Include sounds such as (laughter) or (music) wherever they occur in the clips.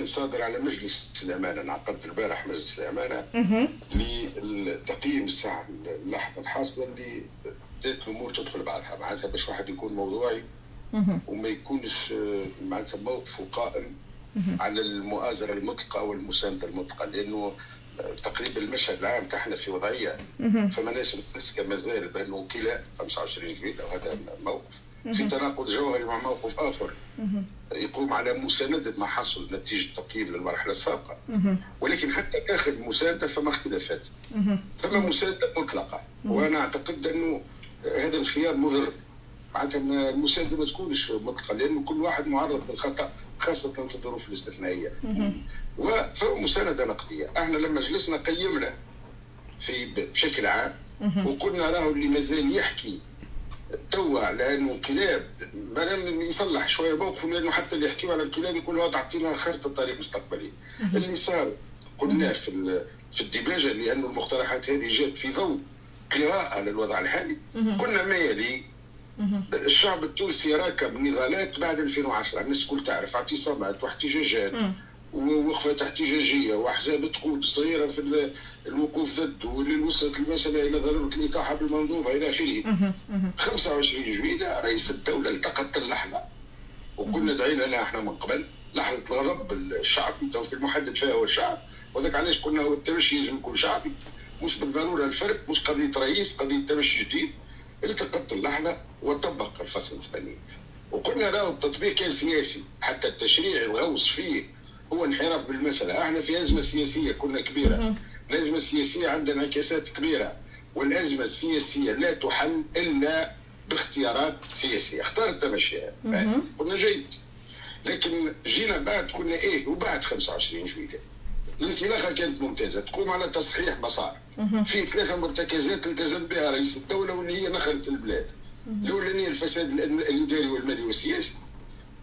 برلمان صادر على مجلس الأمانة انعقد البارح مجلس الأمانة لتقييم الساعة اللحظة الحاصلة اللي بدأت الأمور تدخل بعضها. معناتها باش واحد يكون موضوعي وما يكونش معناتها موقفه قائم على المؤازرة المطلقة والمسانده المطلقة لأنه تقريبا المشهد العام تاعنا في وضعية فما ناس متمسكه مازال بأنه كلا 25 جويل وهذا موقف. في تناقض جوهري مع موقف آخر. يقوم على مساندة ما حصل نتيجة تقييم للمرحلة السابقة. ولكن حتى داخل المسانده فما اختلافات فما مساندة مطلقة. وأنا أعتقد أنه هذا الخيار مضر. معناتها المساندة ما تكونش مطلقة لأنه كل واحد معرض للخطأ خاصة في الظروف الاستثنائية. ومسانده نقدية. أحنا لما جلسنا قيمنا في بشكل عام وقلنا له اللي مازال يحكي توا على انه انقلاب ما يصلح شوية موقفه لأنه حتى اللي يحكيوا على الانقلاب يقولوا تعطينا خريطه طريق مستقبلي اللي صار قلنا في في الديباجة لأنه المقترحات هذه جات في ضوء قراءة للوضع الحالي. قلنا ما يلي؟ الشعب التونسي راكب نضالات بعد 2010 الناس الكل تعرف اعتصامات واحتجاجات. ووقفات احتجاجيه وأحزاب تقود صغيرة في الوقوف ضد واللي وصلت المساله إلى ضرورة الاطاحه بالمنظومة إلى آخره. 25 جويلة رئيس الدولة التقط اللحظة. وكنا دعينا لها إحنا من قبل لحظة غضب الشعب المحدد فيها هو الشعب. وذاك علاش قلنا هو التمشي يجب يكون شعبي مش بالضرورة الفرق مش قضية رئيس قضية تمشي جديد. التقط اللحظة وطبق الفصل الفني. وقلنا له التطبيق كان سياسي حتى التشريع الغوص فيه هو انحراف بالمسألة إحنا في أزمة سياسية كنا كبيرة. الأزمة السياسية عندها انعكاسات كبيرة. والأزمة السياسية لا تحل إلا باختيارات سياسية. اختارت تمشيها قلنا جيد. لكن جينا بعد قلنا إيه وبعد 25 جويلية الانطلاقة كانت ممتازة. تقوم على تصحيح مسار. في ثلاثة مرتكزات التزم بها رئيس الدولة واللي هي نخلت البلاد. الأولانية الفساد الإداري والمالي والسياسي.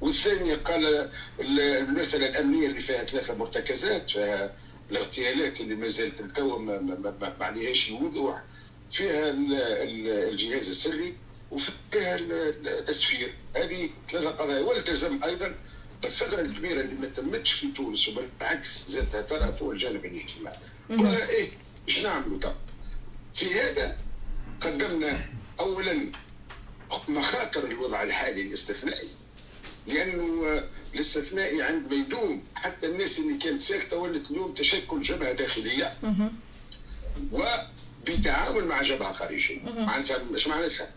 والثانية قال المسألة الأمنية اللي فيها ثلاثة مرتكزات فيها الاغتيالات اللي ما زالت التو ما عليهاش وضوح فيها الجهاز السري وفيها التسفير. هذه ثلاثة قضايا والتزم أيضا بالثغرة الكبيرة اللي ما تمتش في تونس وبالعكس زادتها ترى هو الجانب الاجتماعي قلنا إيه إيش نعملوا؟ طب في هذا قدمنا أولا مخاطر الوضع الحالي الاستثنائي. لأنه الاستثنائي عندما يدوم حتى الناس اللي كانت ساكتة ولت اليوم تشكل جبهة داخلية. وبتعامل مع جبهة خارجية. معناتها إيش معناتها؟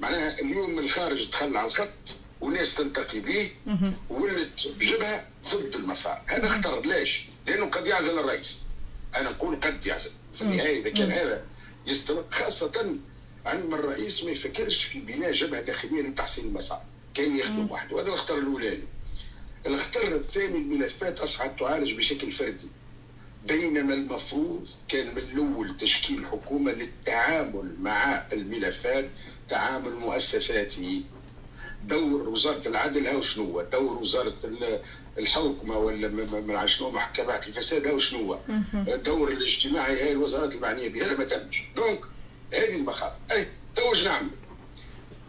معناها اليوم الخارج دخل على الخط وناس تلتقي به. ولت بجبهه ضد المسار. هذا اختار ليش؟ لأنه قد يعزل الرئيس. أنا نقول قد يعزل. في النهاية إذا كان هذا يستمر خاصة عندما الرئيس ما يفكرش في بناء جبهة داخلية لتحسين المسار. كان يخدم وحده. وهذا الاخطار الأولاني. الاخطار الثاني الملفات اصبحت تعالج بشكل فردي. بينما المفروض كان من الأول تشكيل حكومة للتعامل مع الملفات تعامل مؤسساتي دور وزارة العدل هاو شنو هو؟ دور وزارة الحوكمه ولا من شنو محكمات الفساد هاو شنو هو؟ الدور الاجتماعي هاي الوزارات المعنية به هذا ما تمش. دونك هذه المخاطر. أي تو نعمل؟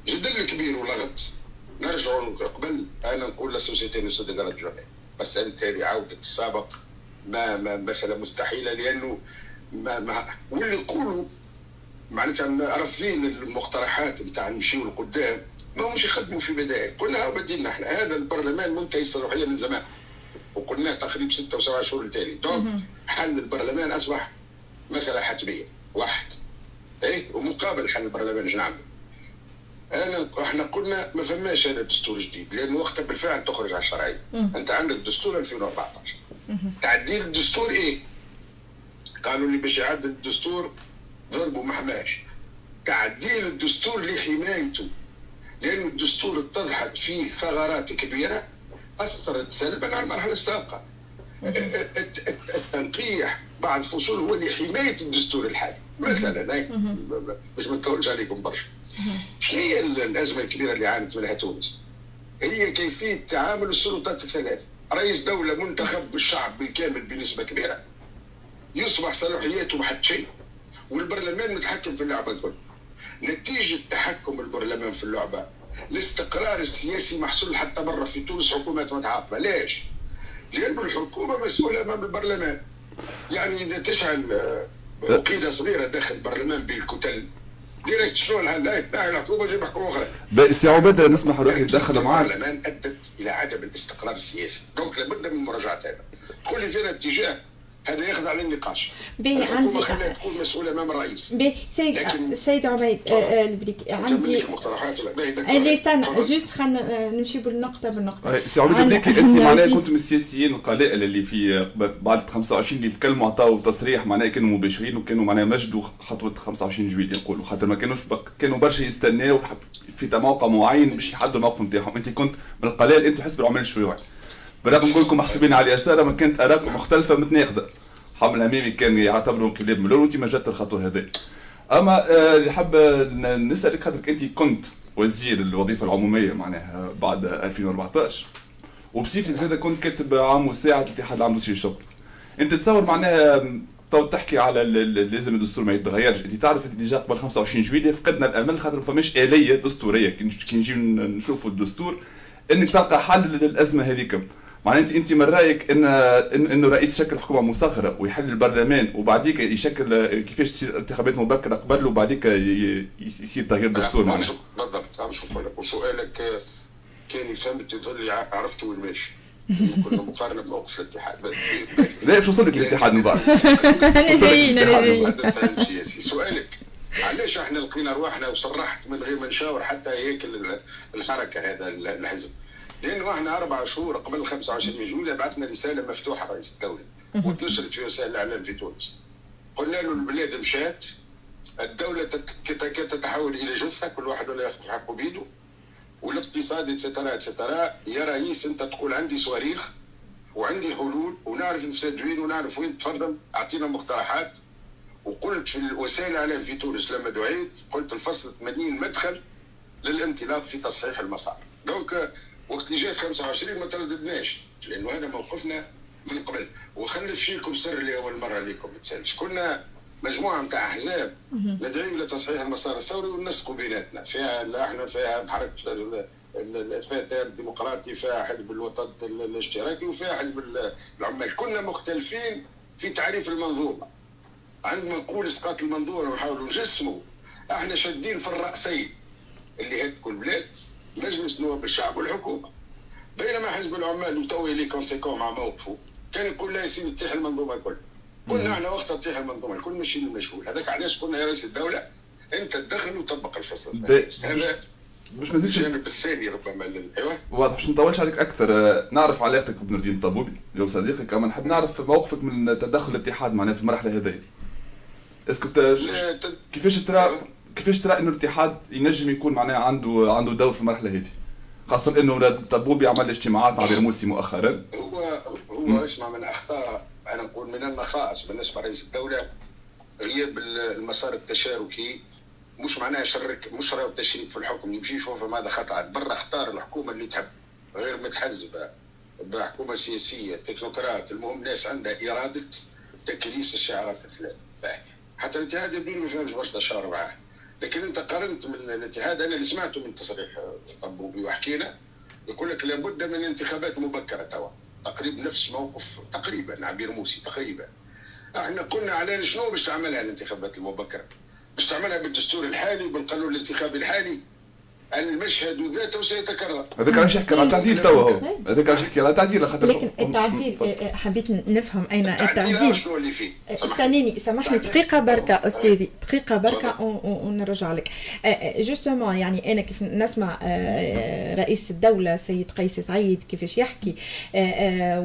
جدل كبير ولغط نرجعوا قبل أنا نقول للسوسيتي دي جوني مساله هذه عوده السابق ما, ما مساله مستحيلة لأنه ما, ما واللي يقولوا معناتها رافضين المقترحات نتاع نمشيو لقدام ما همش يخدموا في بدائل. قلنا بديلنا إحنا. هذا البرلمان منتهي الصلاحية من زمان. وقلناه تقريبا ستة وسبعة شهور التالي donc حل البرلمان أصبح مسألة حتمية. واحد. إيه؟ ومقابل حل البرلمان إيش نعمل؟ أنا إحنا قلنا ما فماش هذا دستور جديد لأنه وقتها بالفعل تخرج على الشرعية. أنت عندك دستور 2014 تعديل الدستور إيه؟ قالوا لي باش يعدل الدستور ضربوا ما حماش. تعديل الدستور لحمايته لأن الدستور اتضحت فيه ثغرات كبيرة أثرت سلبا على المرحلة السابقة. التنقيح بعض فصول هو لحماية الدستور الحالي. مثلا باش ما نطولش عليكم برشا. شنو هي الأزمة الكبيرة اللي عانت منها تونس؟ هي كيفية تعامل السلطات الثلاث. رئيس دولة منتخب بالشعب بالكامل بنسبة كبيرة. يصبح صلاحياته ما شيء والبرلمان متحكم في اللعبة الكل. نتيجة تحكم البرلمان في اللعبة الاستقرار السياسي محصول حتى برا في تونس حكومات متعاقبة. ليش؟ لأن الحكومة مسؤولة أمام البرلمان. يعني إذا تشعل وقيده صغيرة داخل البرلمان بالكتل directe شنو لا لا الحكومة جيب حكومه أخرى سي عبيد نسمح روحي ندخل معك البرلمان أدت إلى عدم الاستقرار السياسي. donc لابد من مراجعة هذا. تقول لي فين الاتجاه؟ هذا يخضع للنقاش. باهي عندي خليها تكون مسؤولة امام الرئيس باهي سيد سيد عبيد آه، آه، البريك عندي مقترحات اللي استنى juste خلينا نمشي بالنقطه بالنقطة. سي عبيد البريكي أنت معناها كنتم من السياسيين القلائل اللي في بعد 25 اللي تكلموا عطاوا تصريح معناها كانوا مباشرين وكانوا معناها مجدوا خطوة 25 جويلية يقولوا. خاطر ما كانوش كانوا برشا يستناو في موقع معين باش يحددوا الموقف نتاعهم. أنت كنت من القلائل أنتم حزب العمال الشيوعي برغم نقول لكم محسوبين على اليسار ما كانت اراءكم مختلفة متناقضه حمل الامامي كان يعتبروا انقلاب من وأنت ما جات الخطوة هذه. أما آه، اللي حاب نسألك خاطرك أنت كنت وزير الوظيفة العمومية معناها بعد 2014 وبصفتك زاد كنت كاتب عام مساعد الاتحاد العام للشغل الشغل أنت تصور معناها تو تحكي على لازم الدستور ما يتغيرش. أنت تعرف اللي déjà قبل 25 جويلية فقدنا الأمل خاطر ما فماش آلية دستورية. كي نجي نشوفوا الدستور إنك تلقى حل للأزمة هذيك معناها انت من رأيك ان إنه رئيس شكل حكومة مصغرة ويحل البرلمان وبعديك يشكل كيفاش تصير انتخابات مبكرة قبل وبعديك يصير تغيير دستور معناها؟ بالضبط شوف وسؤالك كان فهمت يظل عرفت وين ماشي كنا مقارنة بموقف الاتحاد. (laughs) لا باش وصل لك الاتحاد من بعد أنا جايين أنا جايين سؤالك علاش إحنا لقينا رواحنا وصرحت من غير ما نشاور حتى ياكل الحركة هذا الحزب؟ لأنه إحنا أربع شهور قبل 25 جويلية بعثنا رسالة مفتوحة رئيس الدولة. وتنشرت في وسائل الإعلام في تونس. قلنا له البلاد مشات الدولة تتحول إلى جثة كل واحد ولا ياخذ حقه بيده. والاقتصاد اتسترا اتسترا يا رئيس أنت تقول عندي صواريخ وعندي حلول ونعرف الفساد وين ونعرف وين. تفضل أعطينا مقترحات. وقلت في وسائل الإعلام في تونس لما دعيت قلت الفصل 80 مدخل للانطلاق في تصحيح المسار. دونك وقت اللي جات 25 ما ترددناش لأنه هذا موقفنا من قبل. وخلف فيكم سر لاول مرة ليكم تسألش. كنا مجموعة نتاع أحزاب ندعي لتصحيح المسار الثوري ونسقوا بيناتنا. فيها لا إحنا فيها حركه الفتاه الديمقراطي فيها حزب الوطن الاشتراكي وفيها حزب العمال. كنا مختلفين في تعريف المنظومة. عندما نقول إسقاط المنظومة ونحاولوا نجسموا. إحنا شادين في الرأسين اللي هدكوا البلاد مجلس نواب الشعب والحكومة. بينما حزب العمال وتوي لي كونسيكون مع موقفه كان يقول لا يا سيدي تطيح المنظومة الكل. قلنا إحنا وقتها تطيح المنظومة الكل ماشي المشغول هذاك علاش قلنا يا رئيس الدولة أنت تدخل وطبق الفصل هذا باش ما نزيدش الجانب الثاني ربما أيوه. واضح. باش نطولش عليك أكثر آه، نعرف علاقتك بنور الدين الطبوبي اليوم صديقك أما نحب نعرف موقفك من تدخل الاتحاد معناها في المرحلة هذه. اسكو كيفاش ترى كيفاش ترى إنه الاتحاد ينجم يكون معناها عنده عنده دور في المرحلة هذه؟ خاصة إنه طبوبي عمل اجتماعات مع برموسي مؤخرا. هو هو اسمع من أخطاء أنا نقول من النقائص بالنسبة لرئيس الدولة غياب المسار التشاركي. مش معناها شرك مش راهو التشريك في الحكم يمشي يشوف ماذا خطأ. برا اختار الحكومة اللي تحب غير متحزبة بحكومة سياسية تكنوقراط المهم ناس عندها إرادة تكريس الشعارات الثلاث حتى الاتحاد يبدو ما فهمش برشا تشاور معاه. لكن انت قارنت من الاتحاد. أنا اللي سمعته من تصريح طبوبي وحكينا يقول لك لابد من انتخابات مبكرة توا. تقريبا نفس موقف تقريبا عبير موسي تقريبا. إحنا قلنا على شنو باش تعملها الانتخابات المبكرة؟ باش تعملها بالدستور الحالي بالقانون الانتخابي الحالي؟ المشهد ذاته سيتكرر. هذاك علاش يحكي على تعديل توا هو. هذاك علاش يحكي على تعديل خاطر لكن التعديل آه، حبيت نفهم أين التعديل شنو اللي فيه. آه، استنيني سامحني. دقيقة بركة أستاذي. دقيقة بركة ونرجع لك. justement يعني أنا كيف نسمع رئيس الدولة السيد قيس سعيد كيفاش يحكي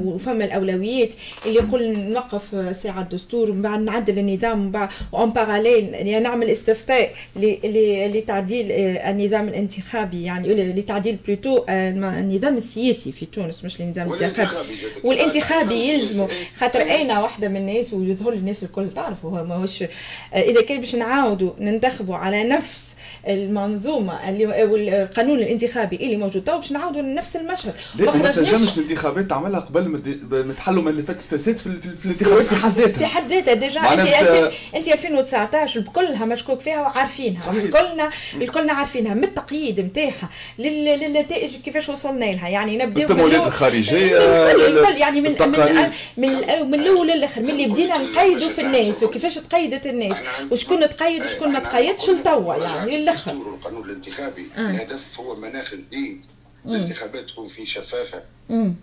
وفما الأولويات. اللي يقول نوقف ساعة الدستور ومن بعد نعدل النظام ومن بعد en parallèle يعني نعمل استفتاء لتعديل النظام الانتخابي. الانتخابي يعني لتعديل plutôt آه، النظام السياسي في تونس مش النظام الانتخابي والانتخابي يلزموا خاطر أنا واحدة من الناس ويظهر الناس الكل؟ تعرفوا هو ماهوش آه، إذا كان باش نعاودوا ننتخبوا على نفس المنظومة اللي والقانون الانتخابي اللي موجود. تو باش نعاودوا لنفس المشهد. ما تنجمش الانتخابات تعملها قبل ما تحلوا ملفات الفساد في, في, في الانتخابات في حد ذاتها. في حد ذاتها. déjà انت انت 2019 بكلها مشكوك فيها وعارفينها. صحيح. الكلنا الكلنا عارفينها. من التقييد نتاعها للنتائج كيفاش وصلنا لها. يعني نبداو التمويلات الخارجية الكل يعني من من من, من الأول للآخر. من اللي بدينا نقيدوا في الناس وكيفاش تقيدت الناس. وشكون تقيد وشكون ما تقيدش لتوا يعني. للآخر القانون الانتخابي. آه. الهدف هو مناخ جديد الانتخابات تكون فيه شفافة.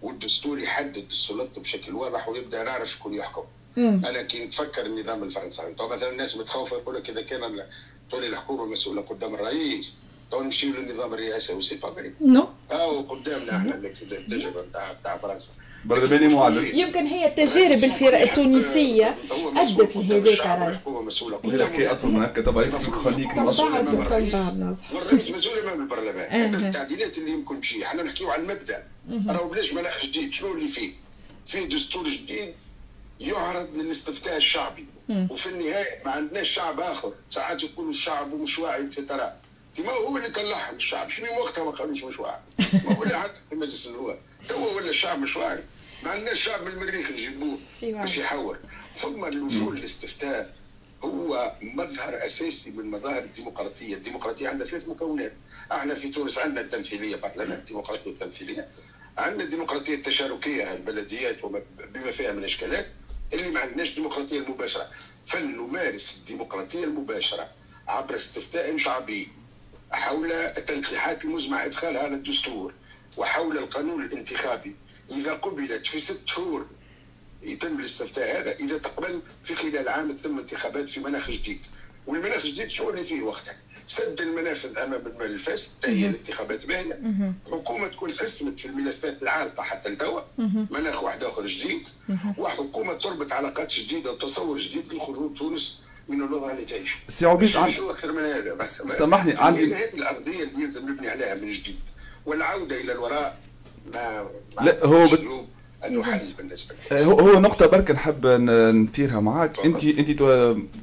والدستور يحدد السلطة بشكل واضح ويبدأ نعرف شكون يحكم. أنا كي نتفكر النظام الفرنساوي. تو مثلا الناس متخوفه يقول لك اذا كان تولي الحكومة مسؤولة قدام الرئيس. تو نمشيو للنظام الرئاسي و c'est pas vrai non. أو قدامنا إحنا التجربه نتاع نتاع فرنسا. برلماني معلن يمكن هي التجارب الفرق التونسية أدت لهذاك راي وهي حكايه اطول من هكا طبعا يكفي خليك والرئيس مسؤول أمام البرلمان. التعديلات اللي يمكن تجي. إحنا نحكيو على المبدأ. راهو بلاش مناخ جديد. شنو اللي فيه؟ فيه دستور جديد يعرض للاستفتاء الشعبي. وفي النهاية ما عندناش شعب آخر. ساعات يقولوا الشعب مش واعي اتسترا ما هو اللي طلعهم الشعب؟ شنو وقتها ما قالوش مش واعي ما هو اللي حتى في مجلس النواب تو ولا الشعب مش واعي. ما عندناش شعب من المريخ نجيبوه باش يحور ثم اللجوء للاستفتاء هو مظهر أساسي من مظاهر الديمقراطية، الديمقراطية عندها ثلاث مكونات، إحنا في تونس عندنا التمثيلية برلمان الديمقراطية التمثيليه، عندنا الديمقراطية التشاركية البلديات وما بما فيها من إشكالات، اللي ما عندناش الديمقراطيه المباشرة، فلنمارس الديمقراطية المباشرة عبر استفتاء شعبي. حول التنقيحات المزمع ادخالها على الدستور وحول القانون الانتخابي. إذا قبلت في ست شهور يتم الاستفتاء هذا إذا تقبل في خلال عام تم انتخابات في مناخ جديد. والمناخ الجديد شو اللي فيه وقتها سد المنافذ أمام الفاسد تهيئ الانتخابات باهية. حكومة تكون اسمت في الملفات العالقه حتى لتوا مناخ واحد آخر جديد. وحكومة تربط علاقات جديدة وتصور جديد لخروج تونس من اللي تعيش سي عبيد عن... أكثر من هذا سامحني عندي هذه الأرضية اللي يلزم نبني عليها من جديد. والعودة إلى الوراء ما لا هو بت... أنه حل بالنسبة لي. هو هو نقطة برك نحب نثيرها معاك، انت أنت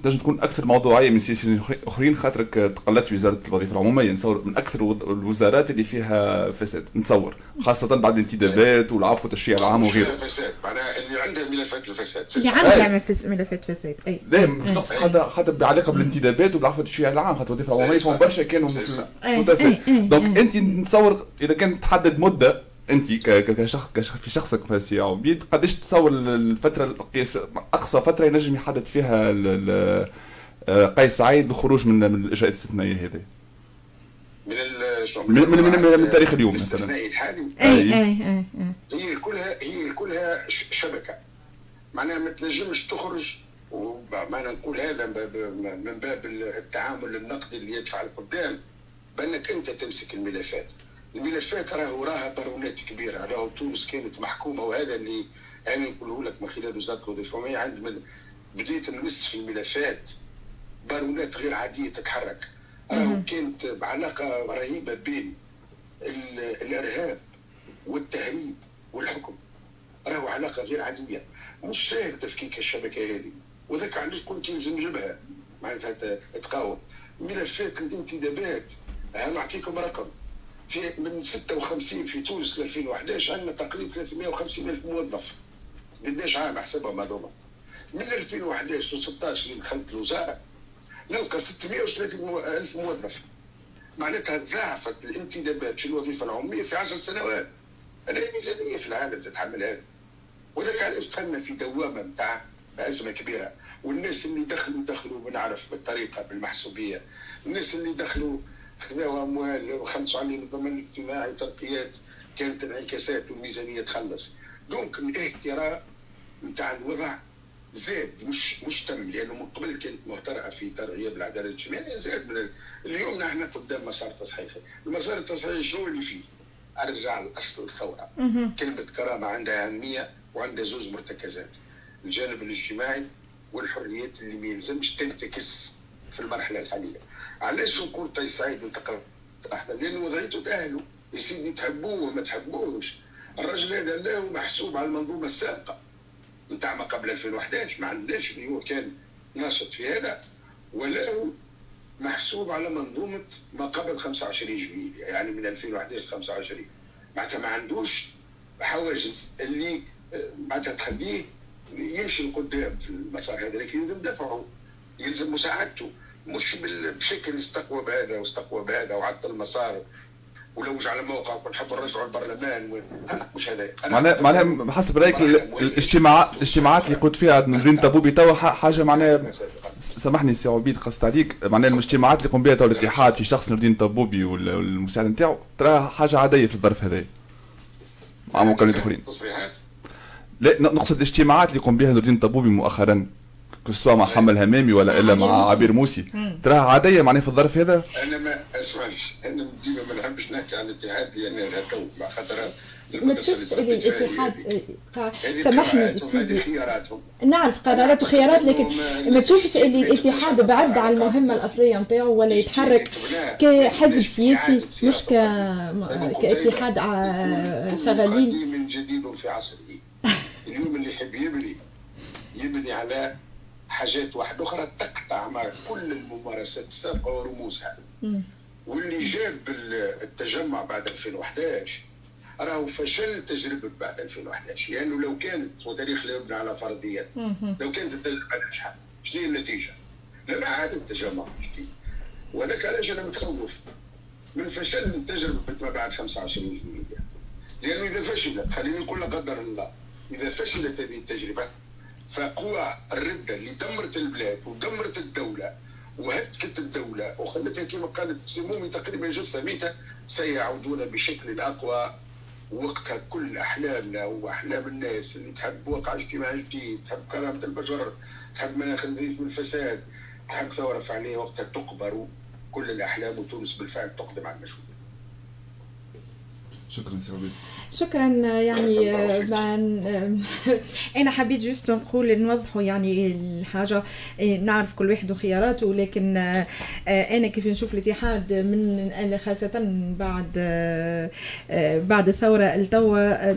تنجم تكون أكثر موضوعية من سياسيين أخرين خاطرك تقلدت وزارة الوظيفة العمومية. نتصور من أكثر الوزارات اللي فيها فساد. نتصور خاصة بعد الانتدابات والعفو والتشريع العام وغيره. فساد. معناها اللي عندها ملفات الفساد. اللي عندها ملفات فساد. أي. لا مش نقصد خاطر خاطر بعلاقة بالانتدابات والعفو والتشريع العام. خاطر الوظيفة العمومية فما برشا كانوا donc أنت نتصور إذا كانت تحدد مدة أنت كشخص في شخصك سي عبيد قداش تصور الفترة القياس أقصى فترة ينجم يحدد فيها قيس سعيد بالخروج من من الإجراءات الاستثنائية هذه؟ من من من, من, من, من تاريخ اليوم مثلا. الحالي؟ اي أي. هي كلها هي كلها شبكة. معناها ما تنجمش تخرج ومعنى نقول هذا من باب التعامل النقدي اللي يدفع القدام. بأنك أنت تمسك الملفات. الملفات راه وراها بارونات كبيرة راهو تونس كانت محكومة وهذا اللي أنا نقوله لك من خلال وزارة الوظيفه عند من بديت نمس في الملفات بارونات غير عادية تتحرك. راهو كانت بعلاقه رهيبة بين الإرهاب والتهريب والحكم. راهو علاقة غير عادية. مش سهل تفكيك الشبكة هذه. وذاك علاش كنت يلزم جبهه معناتها تقاوم. ملفات الانتدابات نعطيكم رقم. في من 56 في تونس ل 2011 عندنا تقريبا 350 ألف موظف. قداش عام احسبهم هذوما؟ من 2011 و16 اللي دخلت الوزارة نلقى 630 ألف موظف. معناتها ضاعفت الانتدابات في الوظيفة العموميه في 10 سنوات. هذه ميزانية في العالم تتحمل هذا وذاك علاش دخلنا في دوامة نتاع ازمه كبيرة. والناس اللي دخلوا دخلوا بنعرف بالطريقة بالمحسوبية. الناس اللي دخلوا خذاو أموال وخلصوا عليهم الضمان الاجتماعي وترقيات. كانت انعكاسات والميزانيه تخلص. دونك الاهتراء نتاع الوضع زاد. مش مش تم لأنه من قبل كانت مهترئه في ترغيب العدالة الاجتماعية. زاد من اليوم نحن قدام مسار تصحيحي، المسار التصحيحي شنو اللي فيه؟ أرجع لأصل الثوره كلمة كرامة عندها أهمية وعندها زوز مرتكزات. الجانب الاجتماعي والحريات اللي ما يلزمش تنتكس في المرحلة الحالية. علاش نقول قيس سعيد انتقل إحنا لأن وضعيته تاهلوا يا سيدي تحبوه ما تحبوش الرجل هذا له محسوب على المنظومة السابقة. نتاع ما قبل 2011 ما عندناش اللي هو كان ناشط في هذا. ولا محسوب على منظومة ما قبل 25 جويلية يعني من 2011 25 معناتها ما عندوش حواجز اللي آه، معناتها تخليه يمشي لقدام في المسار هذا. لكن يلزم دفعه يلزم مساعدته. مش بشكل استقوى بهذا واستقوى بهذا وعطل المسار. ولو على موقع ونحب نرجعوا البرلمان مش هذا. معناها معناها بحسب رأيك الاجتماعات الاجتماعات اللي قلت فيها نورين طبوبي توا حاجة معناها سامحني سي عبيد قصت عليك معناها الاجتماعات اللي يقوم بها تو الاتحاد في شخص نور الدين طبوبي والمساعد نتاعو تراها حاجة عادية في الظرف هذا. مع مكونات اخرين تصريحات. لا نقصد الاجتماعات اللي يقوم بها نور الدين طبوبي مؤخرا. كسوا مع حمل همامي ولا إلا مع عبير موسي تراها عادية معناها في الظرف هذا؟ أنا ما أسمعش. أنا ديما ما نحبش نحكي عن الاتحاد لأن تو مع خاطر ما تشوفش اللي الاتحاد سامحني سيدي. نعرف قرارات وخيارات لكن ما تشوفش اللي الاتحاد. بعد على المهمة الأصلية نتاعو ولا يتحرك كحزب سياسي مش ك كاتحاد شغالين. من جديد في عصره اليوم اللي يحب يبني يبني على حاجات واحدة أخرى تقطع مع كل الممارسات السابقة ورموزها واللي جاب التجمع بعد 2011 راهو فشل تجربة بعد 2011 لأنه لو كانت وتاريخ لا يبنى على فرضيات لو كانت التجربة ناجحة شنو هي النتيجة؟ لما عاد التجمع. جديد وهذاك علاش أنا متخوف؟ من فشل تجربة ما بعد 25 جويلية لأنه إذا فشلت خليني نقول قدر الله إذا فشلت هذه التجربة فقوى الردة اللي دمرت البلاد ودمرت الدولة وهتكت الدولة وخلتها كما قالت سمومي تقريبا جثة ميتة سيعودون بشكل أقوى وقتها كل أحلامنا وأحلام الناس اللي تحب واقع اجتماعي جديد تحب كرامة البشر تحب مناخ نظيف من الفساد تحب ثورة فعلية وقتها تقبر كل الأحلام وتونس بالفعل تقدم على المشهود. شكرا سي شكرا يعني أنا حبيت juste نقول نوضحوا يعني الحاجة. إيه، نعرف كل واحد وخياراته لكن آه، أنا كيف نشوف الاتحاد من خاصة بعد آه، بعد الثورة التوا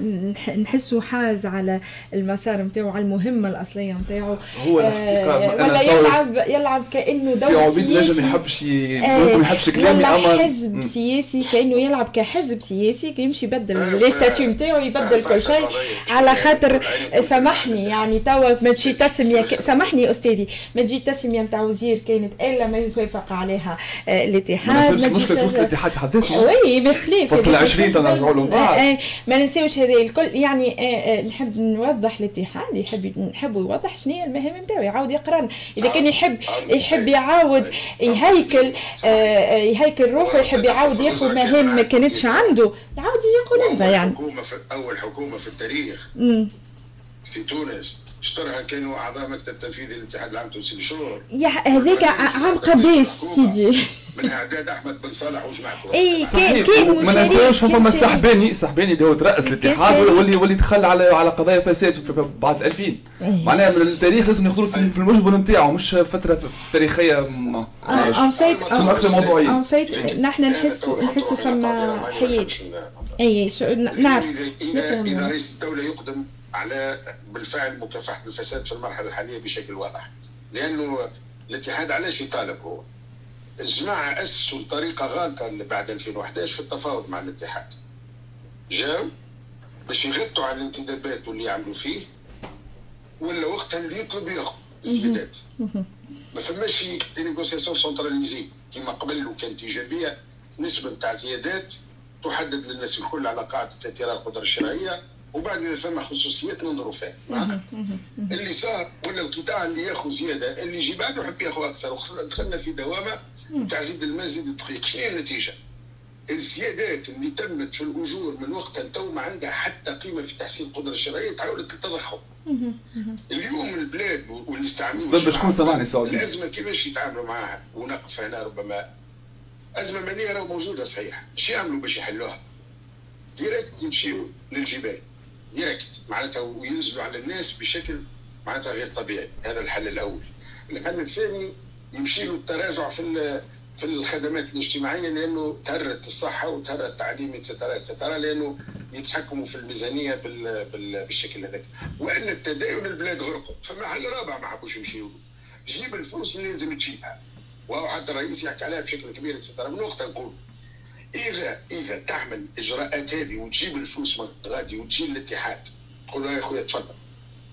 نحسه حاز على المسار نتاعو على المهمة الأصلية نتاعو هو الحقيقة ولا يلعب يلعب كأنه دور سياسي. نجم يحبش ما يحبش كلامي أما حزب سياسي كأنه يلعب كحزب سياسي يمشي يبدل الستاتيو نتاعو يبدل كل شيء؟ على خاطر سامحني يعني توا ما تجي تسميه سامحني أستاذي. ما تجي تسميه نتاع وزير كانت إلا ما يوافق عليها آه، الاتحاد. ما مشكلة وصل الاتحاد حد وي بخلاف. فصل 20 تنرجعوا له بعد آه، ما ننساوش هذا الكل. يعني آه، نحب نوضح الاتحاد يحب نحب يوضح شنو هي المهام نتاعو يعاود يقرن إذا كان يحب يحب يعاود يهيكل يهيكل روحه يحب يعاود ياخذ مهام ما كانتش عنده. يعاود يجي يقول لنا يعني. حكومة في اول حكومة في التاريخ. مم. في تونس. اشترها كانوا أعضاء مكتب تنفيذي الاتحاد العام التونسي للشغل يا هذاك عام قداش سيدي. من اعداد أحمد بن صالح وجماعته اي كان كان ما ننساوش فما السحباني السحباني اللي هو ترأس الاتحاد واللي واللي دخل على على قضايا فساد بعد 2000 إيه. معناها من التاريخ لازم ياخذوا في المجمل نتاعو مش فترة تاريخية ما. en fait en fait نحن نحسوا نحسوا فما حياه اي نعرف. اذا إذا رئيس الدولة يقدم على بالفعل مكافحة الفساد في المرحلة الحالية بشكل واضح. لأنه الاتحاد علاش يطالب هو؟ الجماعه اسسوا طريقة غالطه بعد 2011 في التفاوض مع الاتحاد. جاو باش يغطوا على الانتدابات واللي يعملوا فيه ولا وقتها اللي يطلب ياخذ الزيادات ما فماش des négociations centralisées كما قبل وكانت ايجابيه نسبة نتاع زيادات تحدد للناس الكل على قاعدة اعتراف القدره الشرعية. وبعد إذا ثم خصوصيات ننظروا فيها اللي صار ولا القطاع اللي ياخذ زيادة اللي يجي بعده يحب ياخذ أكثر. دخلنا في دوامة تاع زيد الماء زيد الدقيق. شنو هي النتيجة؟ الزيادات اللي تمت في الأجور من وقتها تو ما عندها حتى قيمة في تحسين القدرة الشرعيه تحولت للتضخم اليوم البلاد واللي استعملوا شكون الأزمة كيفاش يتعاملوا معها؟ ونقف هنا ربما. أزمة مالية راه موجودة صحيح. إيش يعملوا باش يحلوها؟ direct يمشيوا للجباية. direct معناتها وينزلوا على الناس بشكل معناتها غير طبيعي. هذا الحل الأول. الحل الثاني يمشي له التراجع في في الخدمات الاجتماعية لأنه تهرت الصحة وتهرت التعليم et cetera et cetera لأنه يتحكموا في الميزانية بال بال بالشكل هذاك. والا التداين البلاد غرقوا. فما حل رابع ما حبوش يمشيوا جيب الفلوس من لازم تجيبها. وحتى الرئيس يحكي عليها بشكل كبير ترى من نقطه نقول اذا إذا تعمل الاجراءات هذه وتجيب الفلوس من غادي وتجيب الاتحاد تقول له يا خويا تفضل.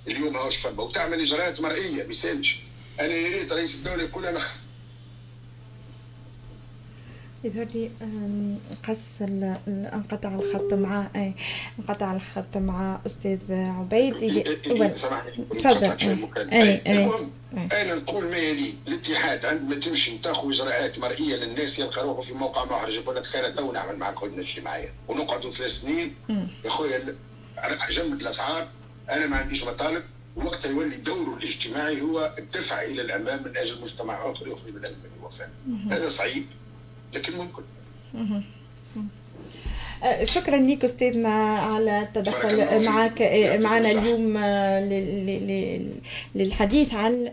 اليوم هاوش فما وتعمل إجراءات مرئية ما أنا يا ريت رئيس الدولة يقول أنا يظهر لي قص انقطع الخط مع انقطع الخط مع أستاذ عبيد. تفضل. المهم أنا نقول ما يلي الاتحاد عندما تمشي وتاخذ إجراءات مرئية للناس يلقى روحه في موقع محرج. يقول لك أنا تو نعمل معك هدنه اجتماعيه ونقعدوا ثلاث سنين. يا خويا جمد الأسعار. أنا ما عنديش مطالب. وقتها يولي دوره الاجتماعي هو الدفع إلى الأمام من أجل مجتمع آخر يخرج من الوفاه هذا صعيب. لكن ممكن شكرا لك استاذنا على التدخل معك معنا اليوم للحديث عن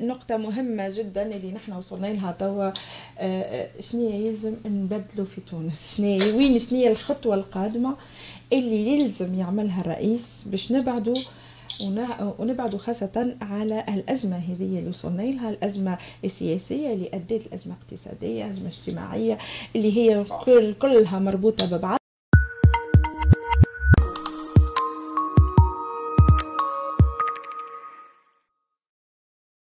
نقطة مهمة جدا اللي نحن وصلنا لها توا شنو يلزم نبدلوا في تونس؟ شنو وين شنو الخطوة القادمة اللي يلزم يعملها الرئيس باش نبعدوا ونبعدوا خاصة على الأزمة هذه اللي وصلنا لها الأزمة السياسية اللي أدت الأزمة الاقتصادية أزمة اجتماعية اللي هي كلها مربوطة ببعض.